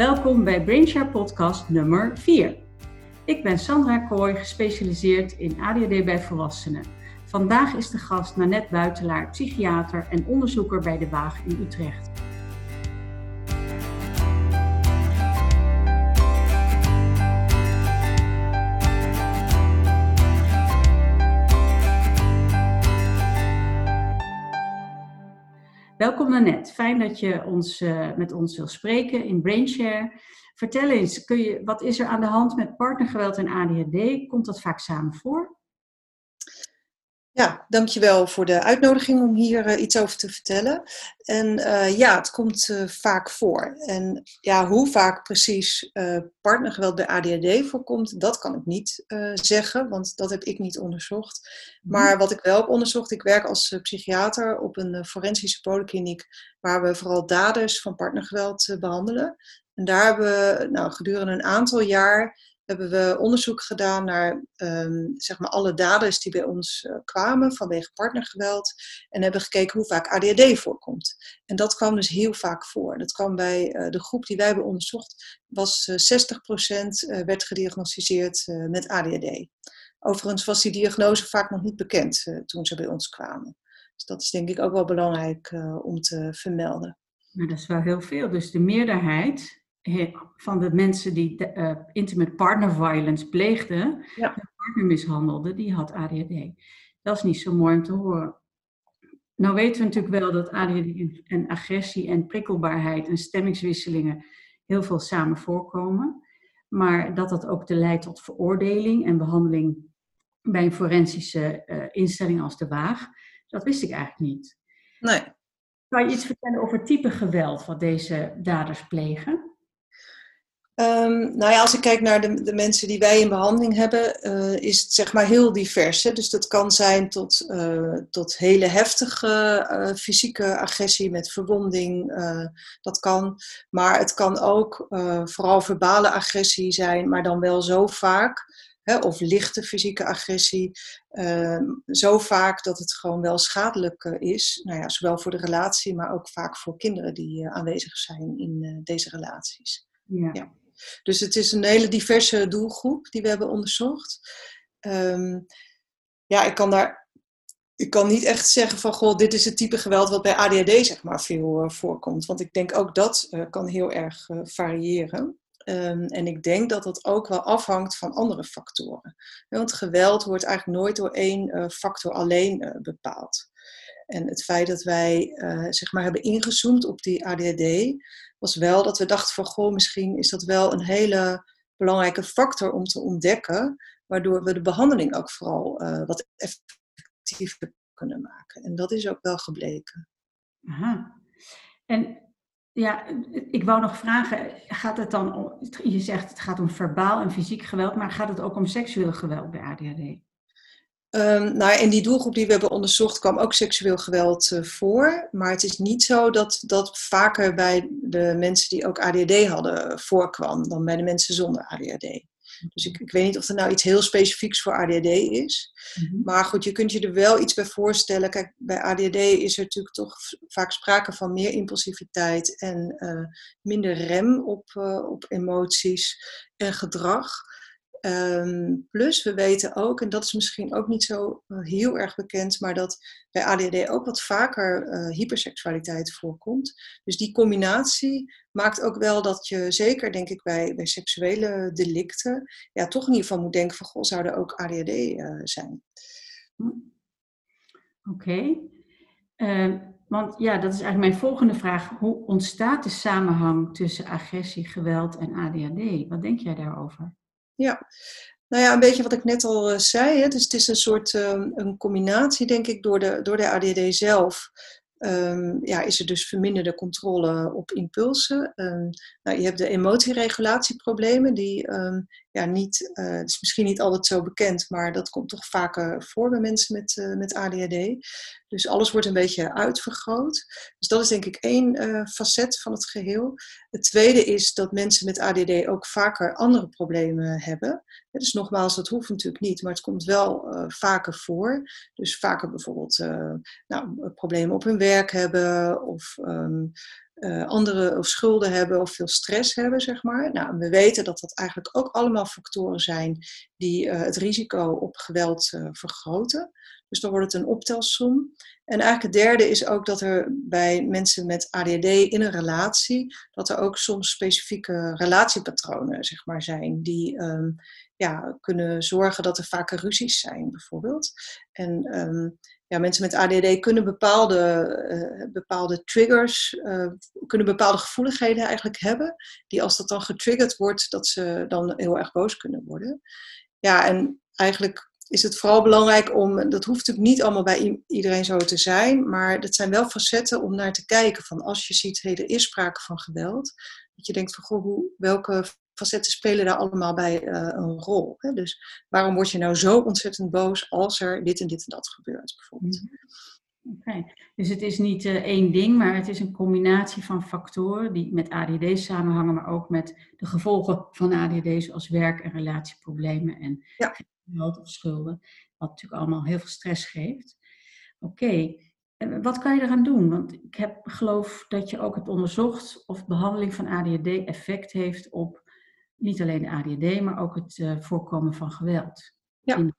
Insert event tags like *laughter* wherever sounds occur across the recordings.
Welkom bij Brainshare podcast nummer 4. Ik ben Sandra Kooi, gespecialiseerd in ADHD bij volwassenen. Vandaag is de gast Nanette Buitelaar, psychiater en onderzoeker bij De Waag in Utrecht. Welkom Nanette, fijn dat je ons, uh, met ons wil spreken in Brainshare. Vertel eens, kun je, wat is er aan de hand met partnergeweld en ADHD? Komt dat vaak samen voor? Ja, dankjewel voor de uitnodiging om hier uh, iets over te vertellen. En uh, ja, het komt uh, vaak voor. En ja, hoe vaak precies partnergeweld bij ADHD voorkomt, dat kan ik niet zeggen, want dat heb ik niet onderzocht. Mhm. Maar wat ik wel heb onderzocht, ik werk als psychiater op een forensische polykliniek waar we vooral daders van partnergeweld behandelen. En daar hebben we nou, gedurende een aantal jaar hebben we onderzoek gedaan naar um, zeg maar alle daders die bij ons uh, kwamen vanwege partnergeweld. En hebben gekeken hoe vaak ADHD voorkomt. En dat kwam dus heel vaak voor. Dat kwam bij uh, de groep die wij hebben onderzocht, was uh, 60% werd gediagnosticeerd met ADHD. Overigens was die diagnose vaak nog niet bekend toen ze bij ons kwamen. Dus dat is denk ik ook wel belangrijk om te vermelden. Maar dat is wel heel veel. Dus de meerderheid van de mensen die de, uh, intimate partner violence pleegden, ja. partner mishandelden, die had ADHD. Dat is niet zo mooi om te horen. Nou weten we natuurlijk wel dat ADHD en agressie en prikkelbaarheid en stemmingswisselingen heel veel samen voorkomen. Maar dat dat ook leidt tot veroordeling en behandeling bij een forensische uh, instelling als de Waag, dat wist ik eigenlijk niet. Nee. Kan je iets vertellen over het type geweld wat deze daders plegen? Um, nou ja, als ik kijk naar de, de, mensen die wij in behandeling hebben, uh, is het zeg maar heel divers. Hè? Dus dat kan zijn tot, uh, tot hele heftige uh, fysieke agressie met verwonding. dat kan. Maar het kan ook vooral verbale agressie zijn, maar dan wel zo vaak. Hè? Of lichte fysieke agressie. Ehm, zo vaak dat het gewoon wel schadelijk is. Nou ja, zowel voor de relatie, maar ook vaak voor kinderen die aanwezig zijn in deze relaties. ja. ja. Dus het is een hele diverse doelgroep die we hebben onderzocht. Um, ja, ik kan daar. Ik kan niet echt zeggen van, goh, dit is het type geweld wat bij ADHD zeg maar veel uh, voorkomt. Want ik denk ook dat uh, kan heel erg uh, variëren. Um, en ik denk dat dat ook wel afhangt van andere factoren. Want geweld wordt eigenlijk nooit door één factor alleen bepaald. En het feit dat wij zeg maar hebben ingezoomd op die ADHD, was wel dat we dachten van, goh, misschien is dat wel een hele belangrijke factor om te ontdekken, waardoor we de behandeling ook vooral uh, wat effectiever kunnen maken. En dat is ook wel gebleken. Aha. En ja, ik wou nog vragen, gaat het dan om, je zegt het gaat om verbaal en fysiek geweld, maar gaat het ook om seksueel geweld bij ADHD? Um, nou, in die doelgroep die we hebben onderzocht kwam ook seksueel geweld uh, voor. Maar het is niet zo dat dat vaker bij de mensen die ook ADHD hadden voorkwam dan bij de mensen zonder ADHD. Dus ik, ik weet niet of er nou iets heel specifieks voor ADHD is. Mm-hmm. Maar goed, je kunt je er wel iets bij voorstellen. Kijk, bij ADHD is er natuurlijk toch vaak sprake van meer impulsiviteit en uh, minder rem op, uh, op emoties en gedrag. Um, plus, we weten ook, en dat is misschien ook niet zo uh, heel erg bekend, maar dat bij ADHD ook wat vaker uh, hyperseksualiteit voorkomt. Dus die combinatie maakt ook wel dat je, zeker denk ik bij, bij seksuele delicten, ja, toch in ieder geval moet denken van, goh, zou er ook ADHD eh, zijn? Oké. Ehm, want ja, dat is eigenlijk mijn volgende vraag. Hoe ontstaat de samenhang tussen agressie, geweld en ADHD? Wat denk jij daarover? Ja, nou ja, een beetje wat ik net al uh, zei. Hè? Dus het is een soort um, een combinatie, denk ik, door de, door de ADD zelf. Um, ja, is er dus verminderde controle op impulsen. Um, nou, je hebt de emotieregulatieproblemen, die ja, niet, uh, het is misschien niet altijd zo bekend, maar dat komt toch vaker voor bij mensen met, uh, met ADHD. Dus alles wordt een beetje uitvergroot. Dus dat is denk ik één uh, facet van het geheel. Het tweede is dat mensen met ADD ook vaker andere problemen hebben. Dus nogmaals, dat hoeft natuurlijk niet, maar het komt wel vaker voor. Dus vaker bijvoorbeeld nou, problemen op hun werk hebben of um, uh, andere of schulden hebben of veel stress hebben, zeg maar. Nou, we weten dat dat eigenlijk ook allemaal factoren zijn die het risico op geweld vergroten. Dus dan wordt het een optelsom. En eigenlijk het derde is ook dat er bij mensen met ADHD in een relatie, dat er ook soms specifieke relatiepatronen zeg maar, zijn die um, ja, kunnen zorgen dat er vaker ruzies zijn, bijvoorbeeld. En um, ja, mensen met ADHD kunnen bepaalde, uh, bepaalde triggers, uh, kunnen bepaalde gevoeligheden eigenlijk hebben, die als dat dan getriggerd wordt, dat ze dan heel erg boos kunnen worden. Ja, en eigenlijk is het vooral belangrijk om, dat hoeft natuurlijk niet allemaal bij iedereen zo te zijn, maar dat zijn wel facetten om naar te kijken van als je ziet, hey, er is sprake van geweld, dat je denkt van, goh, hoe, welke facetten spelen daar allemaal bij uh, een rol? Hè? Dus waarom word je nou zo ontzettend boos als er dit en dit en dat gebeurt, bijvoorbeeld? Mhm. Dus het is niet uh, één ding, maar het is een combinatie van factoren die met ADD samenhangen, maar ook met de gevolgen van ADD, zoals werk- en relatieproblemen en ja geld of schulden, wat natuurlijk allemaal heel veel stress geeft. Oké, wat kan je eraan doen? Want ik heb, geloof dat je ook hebt onderzocht of behandeling van ADHD effect heeft op niet alleen de ADHD, maar ook het uh, voorkomen van geweld. Ja,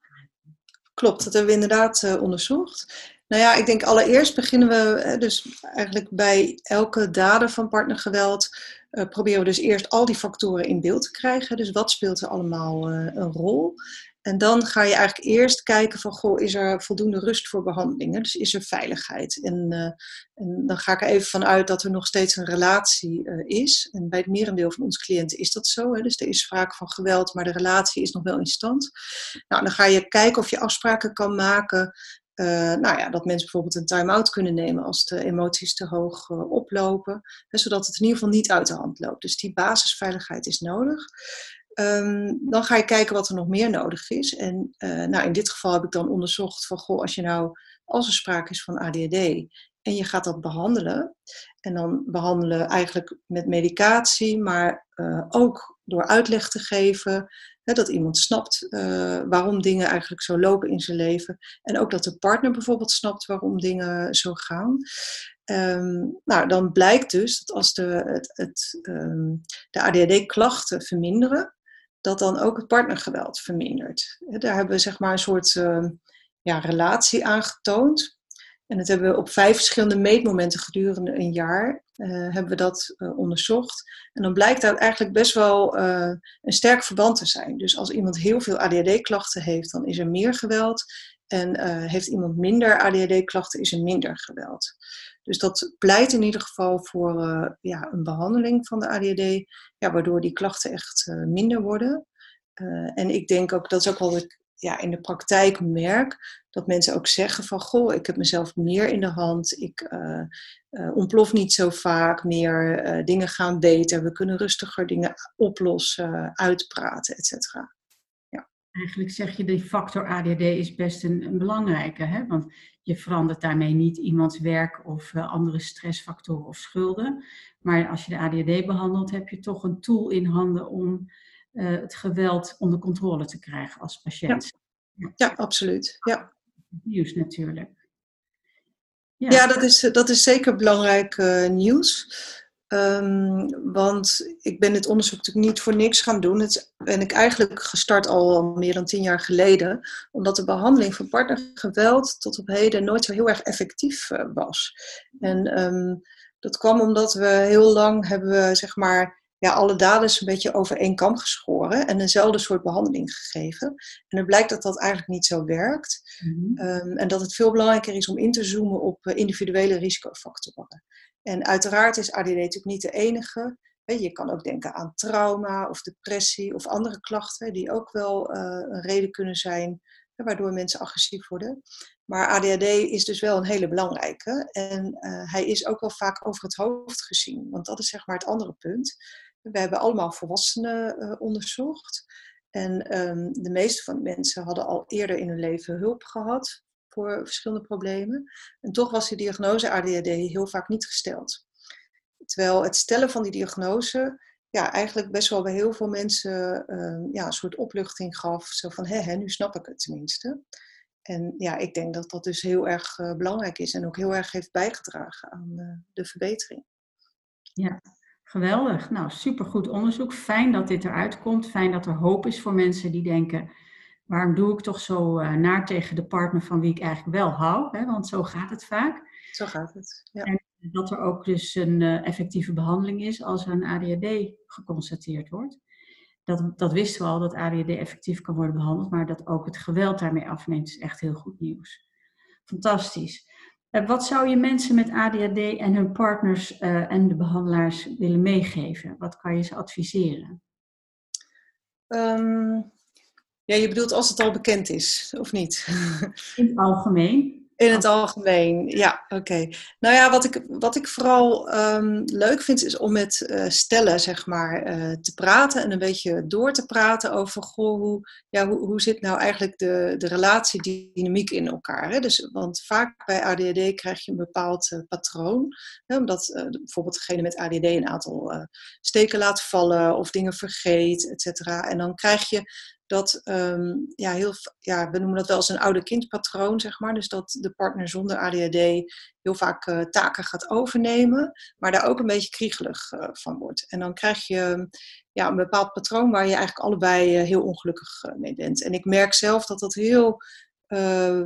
klopt. Dat hebben we inderdaad uh, onderzocht. Nou ja, ik denk allereerst beginnen we dus eigenlijk bij elke dader van partnergeweld. Uh, proberen we dus eerst al die factoren in beeld te krijgen. Dus wat speelt er allemaal een rol? En dan ga je eigenlijk eerst kijken van, goh, is er voldoende rust voor behandelingen? Dus is er veiligheid? En, uh, en dan ga ik er even vanuit dat er nog steeds een relatie uh, is. En bij het merendeel van onze cliënten is dat zo. Hè? Dus er is sprake van geweld, maar de relatie is nog wel in stand. Nou, dan ga je kijken of je afspraken kan maken uh, nou ja, dat mensen bijvoorbeeld een time-out kunnen nemen als de emoties te hoog oplopen, hè, zodat het in ieder geval niet uit de hand loopt. Dus die basisveiligheid is nodig. Um, dan ga je kijken wat er nog meer nodig is. En uh, nou, in dit geval heb ik dan onderzocht van, goh, als je nou, als er sprake is van ADHD en je gaat dat behandelen, en dan behandelen eigenlijk met medicatie, maar uh, ook door uitleg te geven, hè, dat iemand snapt uh, waarom dingen eigenlijk zo lopen in zijn leven. En ook dat de partner bijvoorbeeld snapt waarom dingen zo gaan. Um, nou, dan blijkt dus dat als de, het, het, um, de ADHD-klachten verminderen, dat dan ook het partnergeweld vermindert. Daar hebben we zeg maar een soort uh, ja, relatie aangetoond. En dat hebben we op vijf verschillende meetmomenten gedurende een jaar uh, hebben we dat uh, onderzocht. En dan blijkt daar eigenlijk best wel uh, een sterk verband te zijn. Dus als iemand heel veel ADHD-klachten heeft, dan is er meer geweld. En heeft iemand minder ADHD-klachten, is er minder geweld. Dus dat pleit in ieder geval voor uh, ja, een behandeling van de ADHD, ja, waardoor die klachten echt uh, minder worden. Uh, en ik denk ook, dat is ook wat ik ja, in de praktijk merk, dat mensen ook zeggen van, goh, ik heb mezelf meer in de hand, ik ontplof niet zo vaak meer, dingen gaan beter, we kunnen rustiger dingen oplossen, uitpraten, et cetera. Eigenlijk zeg je, die factor ADD is best een, een belangrijke, hè? want je verandert daarmee niet iemands werk of uh, andere stressfactoren of schulden. Maar als je de ADHD behandelt, heb je toch een tool in handen om uh, het geweld onder controle te krijgen als patiënt. Ja, ja absoluut. Ja. Nieuws natuurlijk. Ja. ja, dat, is, dat is zeker belangrijk uh, nieuws. Um, want ik ben dit onderzoek natuurlijk niet voor niks gaan doen. Het ben ik eigenlijk gestart al meer dan tien jaar geleden. Omdat de behandeling van partnergeweld tot op heden nooit zo heel erg effectief uh, was. En um, dat kwam omdat we heel lang hebben we, zeg maar, ja, alle daders een beetje over één kam geschoren en eenzelfde soort behandeling gegeven. En het blijkt dat dat eigenlijk niet zo werkt. Mm -hmm. um, en dat het veel belangrijker is om in te zoomen op uh, individuele risicofactoren. En uiteraard is ADD natuurlijk niet de enige. Je kan ook denken aan trauma of depressie of andere klachten die ook wel uh, een reden kunnen zijn waardoor mensen agressief worden. Maar ADHD is dus wel een hele belangrijke. En uh, hij is ook wel vaak over het hoofd gezien. Want dat is zeg maar het andere punt. We hebben allemaal volwassenen uh, onderzocht. En um, de meeste van de mensen hadden al eerder in hun leven hulp gehad voor verschillende problemen. En toch was die diagnose ADHD heel vaak niet gesteld. Terwijl het stellen van die diagnose ja, eigenlijk best wel bij heel veel mensen uh, ja, een soort opluchting gaf. Zo van, hé, nu snap ik het tenminste. En ja, ik denk dat dat dus heel erg uh, belangrijk is en ook heel erg heeft bijgedragen aan uh, de verbetering. Ja, geweldig. Nou, supergoed onderzoek. Fijn dat dit eruit komt. Fijn dat er hoop is voor mensen die denken, waarom doe ik toch zo uh, naar tegen de partner van wie ik eigenlijk wel hou? Hè? Want zo gaat het vaak. Zo gaat het, ja. En dat er ook dus een uh, effectieve behandeling is als er een ADHD geconstateerd wordt. Dat, dat wisten we al, dat ADHD effectief kan worden behandeld, maar dat ook het geweld daarmee afneemt, is echt heel goed nieuws. Fantastisch. Uh, wat zou je mensen met ADHD en hun partners uh, en de behandelaars willen meegeven? Wat kan je ze adviseren? Um, ja, je bedoelt als het al bekend is, of niet? *laughs* In het algemeen. In het algemeen, ja, oké. Nou ja, wat ik, wat ik vooral um, leuk vind is om met uh, stellen, zeg maar, uh, te praten en een beetje door te praten over, goh, hoe, ja, hoe, hoe zit nou eigenlijk de, de relatiedynamiek in elkaar? Hè? Dus, want vaak bij ADHD krijg je een bepaald uh, patroon, hè, omdat bijvoorbeeld degene met ADHD een aantal steken laat vallen of dingen vergeet, et cetera. En dan krijg je dat, um, ja, heel, ja, we noemen dat wel eens een oude kindpatroon, zeg maar. Dus dat de partner zonder ADHD heel vaak uh, taken gaat overnemen, maar daar ook een beetje kriegelig uh, van wordt. En dan krijg je ja, een bepaald patroon waar je eigenlijk allebei uh, heel ongelukkig mee bent. En ik merk zelf dat dat heel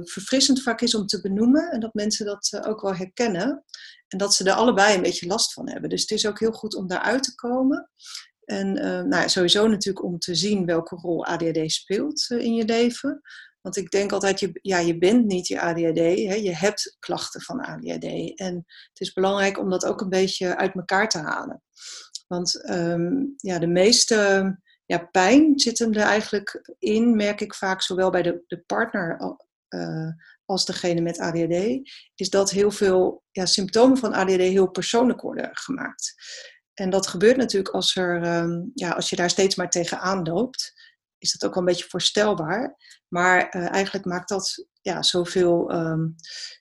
verfrissend vaak is om te benoemen en dat mensen dat ook wel herkennen. En dat ze er allebei een beetje last van hebben. Dus het is ook heel goed om daaruit te komen. En uh, nou, sowieso natuurlijk om te zien welke rol ADHD speelt uh, in je leven. Want ik denk altijd, je, ja, je bent niet je ADHD, hè? je hebt klachten van ADHD. En het is belangrijk om dat ook een beetje uit elkaar te halen. Want um, ja, de meeste ja, pijn zit hem er eigenlijk in, merk ik vaak, zowel bij de, de partner uh, als degene met ADHD, is dat heel veel ja, symptomen van ADHD heel persoonlijk worden gemaakt. En dat gebeurt natuurlijk als, er, um, ja, als je daar steeds maar tegenaan loopt. Is dat ook wel een beetje voorstelbaar. Maar uh, eigenlijk maakt dat ja, zoveel. Um,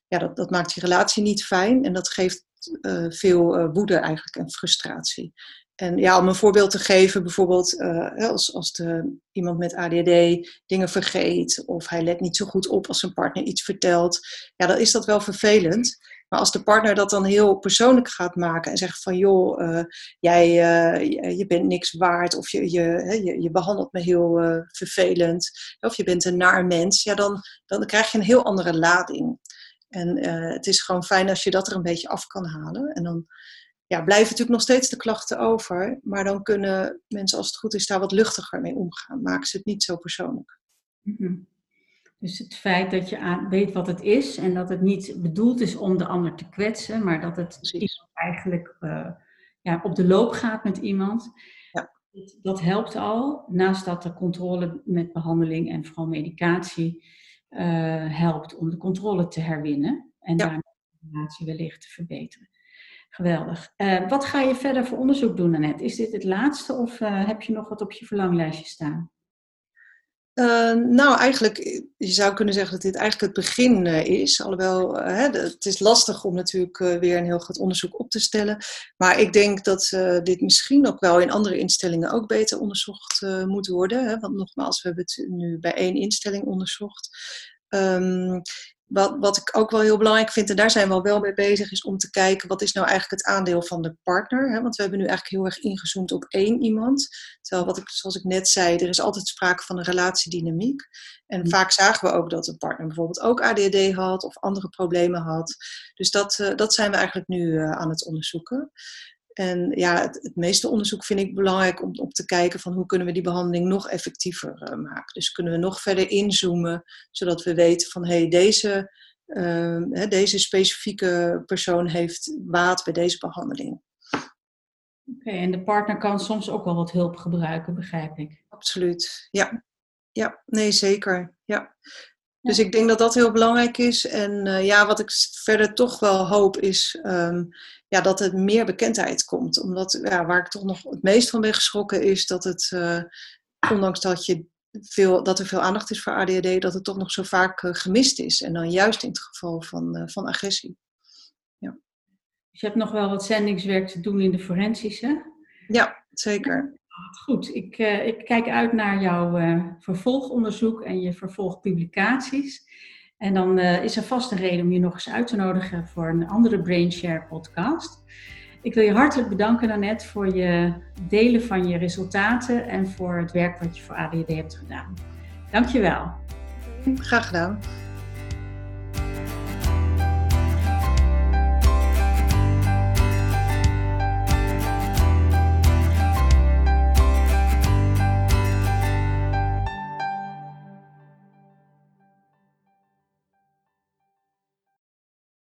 ja, dat, dat maakt je relatie niet fijn. En dat geeft uh, veel uh, woede eigenlijk en frustratie. En ja, om een voorbeeld te geven, bijvoorbeeld als, als de, iemand met ADHD dingen vergeet of hij let niet zo goed op als zijn partner iets vertelt, ja, dan is dat wel vervelend. Maar als de partner dat dan heel persoonlijk gaat maken en zegt van joh, uh, jij uh, je bent niks waard of je, je, je, je behandelt me heel uh, vervelend of je bent een naar mens, ja, dan, dan krijg je een heel andere lading. En het is gewoon fijn als je dat er een beetje af kan halen. En dan ja, blijven natuurlijk nog steeds de klachten over, maar dan kunnen mensen als het goed is daar wat luchtiger mee omgaan. Maken ze het niet zo persoonlijk. Mm. Dus het feit dat je aan, weet wat het is en dat het niet bedoeld is om de ander te kwetsen, maar dat het eigenlijk uh, ja, op de loop gaat met iemand. Ja. Dat, dat, helpt al. Naast dat de controle met behandeling en vooral medicatie uh, helpt om de controle te herwinnen en ja. daarmee de relatie wellicht te verbeteren. Geweldig. Uh, wat ga je verder voor onderzoek doen, Annette? Is dit het laatste of heb je nog wat op je verlanglijstje staan? Uh, nou, eigenlijk, je zou kunnen zeggen dat dit eigenlijk het begin uh, is. Alhoewel, uh, het is lastig om natuurlijk weer een heel groot onderzoek op te stellen. Maar ik denk dat dit misschien ook wel in andere instellingen ook beter onderzocht moet worden. Hè? Want nogmaals, we hebben het nu bij één instelling onderzocht. Um, wat, wat ik ook wel heel belangrijk vind, en daar zijn we al wel mee bezig, is om te kijken wat is nou eigenlijk het aandeel van de partner. Hè? Want we hebben nu eigenlijk heel erg ingezoomd op één iemand. Terwijl, wat ik, zoals ik net zei, er is altijd sprake van een relatiedynamiek. En mm. vaak zagen we ook dat de partner bijvoorbeeld ook ADHD had of andere problemen had. Dus dat, uh, dat zijn we eigenlijk nu uh, aan het onderzoeken. En ja, het, het, meeste onderzoek vind ik belangrijk om, om te kijken van hoe kunnen we die behandeling nog effectiever uh, maken. Dus kunnen we nog verder inzoomen, zodat we weten van hé, hey, deze, uh, deze specifieke persoon heeft baat bij deze behandeling. Oké, okay, en de partner kan soms ook wel wat hulp gebruiken, begrijp ik. Absoluut, ja. Ja, nee, zeker. Ja. Dus ik denk dat dat heel belangrijk is. En uh, ja, wat ik verder toch wel hoop is um, ja, dat er meer bekendheid komt. Omdat ja, waar ik toch nog het meest van ben geschrokken is dat het, uh, ondanks dat, je veel, dat er veel aandacht is voor ADHD, dat het toch nog zo vaak uh, gemist is. En dan juist in het geval van, van agressie. Ja. Dus je hebt nog wel wat zendingswerk te doen in de forensische? Ja, zeker. Goed, ik, uh, ik kijk uit naar jouw uh, vervolgonderzoek en je vervolgpublicaties. En dan uh, is er vast een reden om je nog eens uit te nodigen voor een andere Brainshare podcast. Ik wil je hartelijk bedanken, Annette, voor je delen van je resultaten en voor het werk wat je voor ADHD hebt gedaan. Dankjewel. Graag gedaan.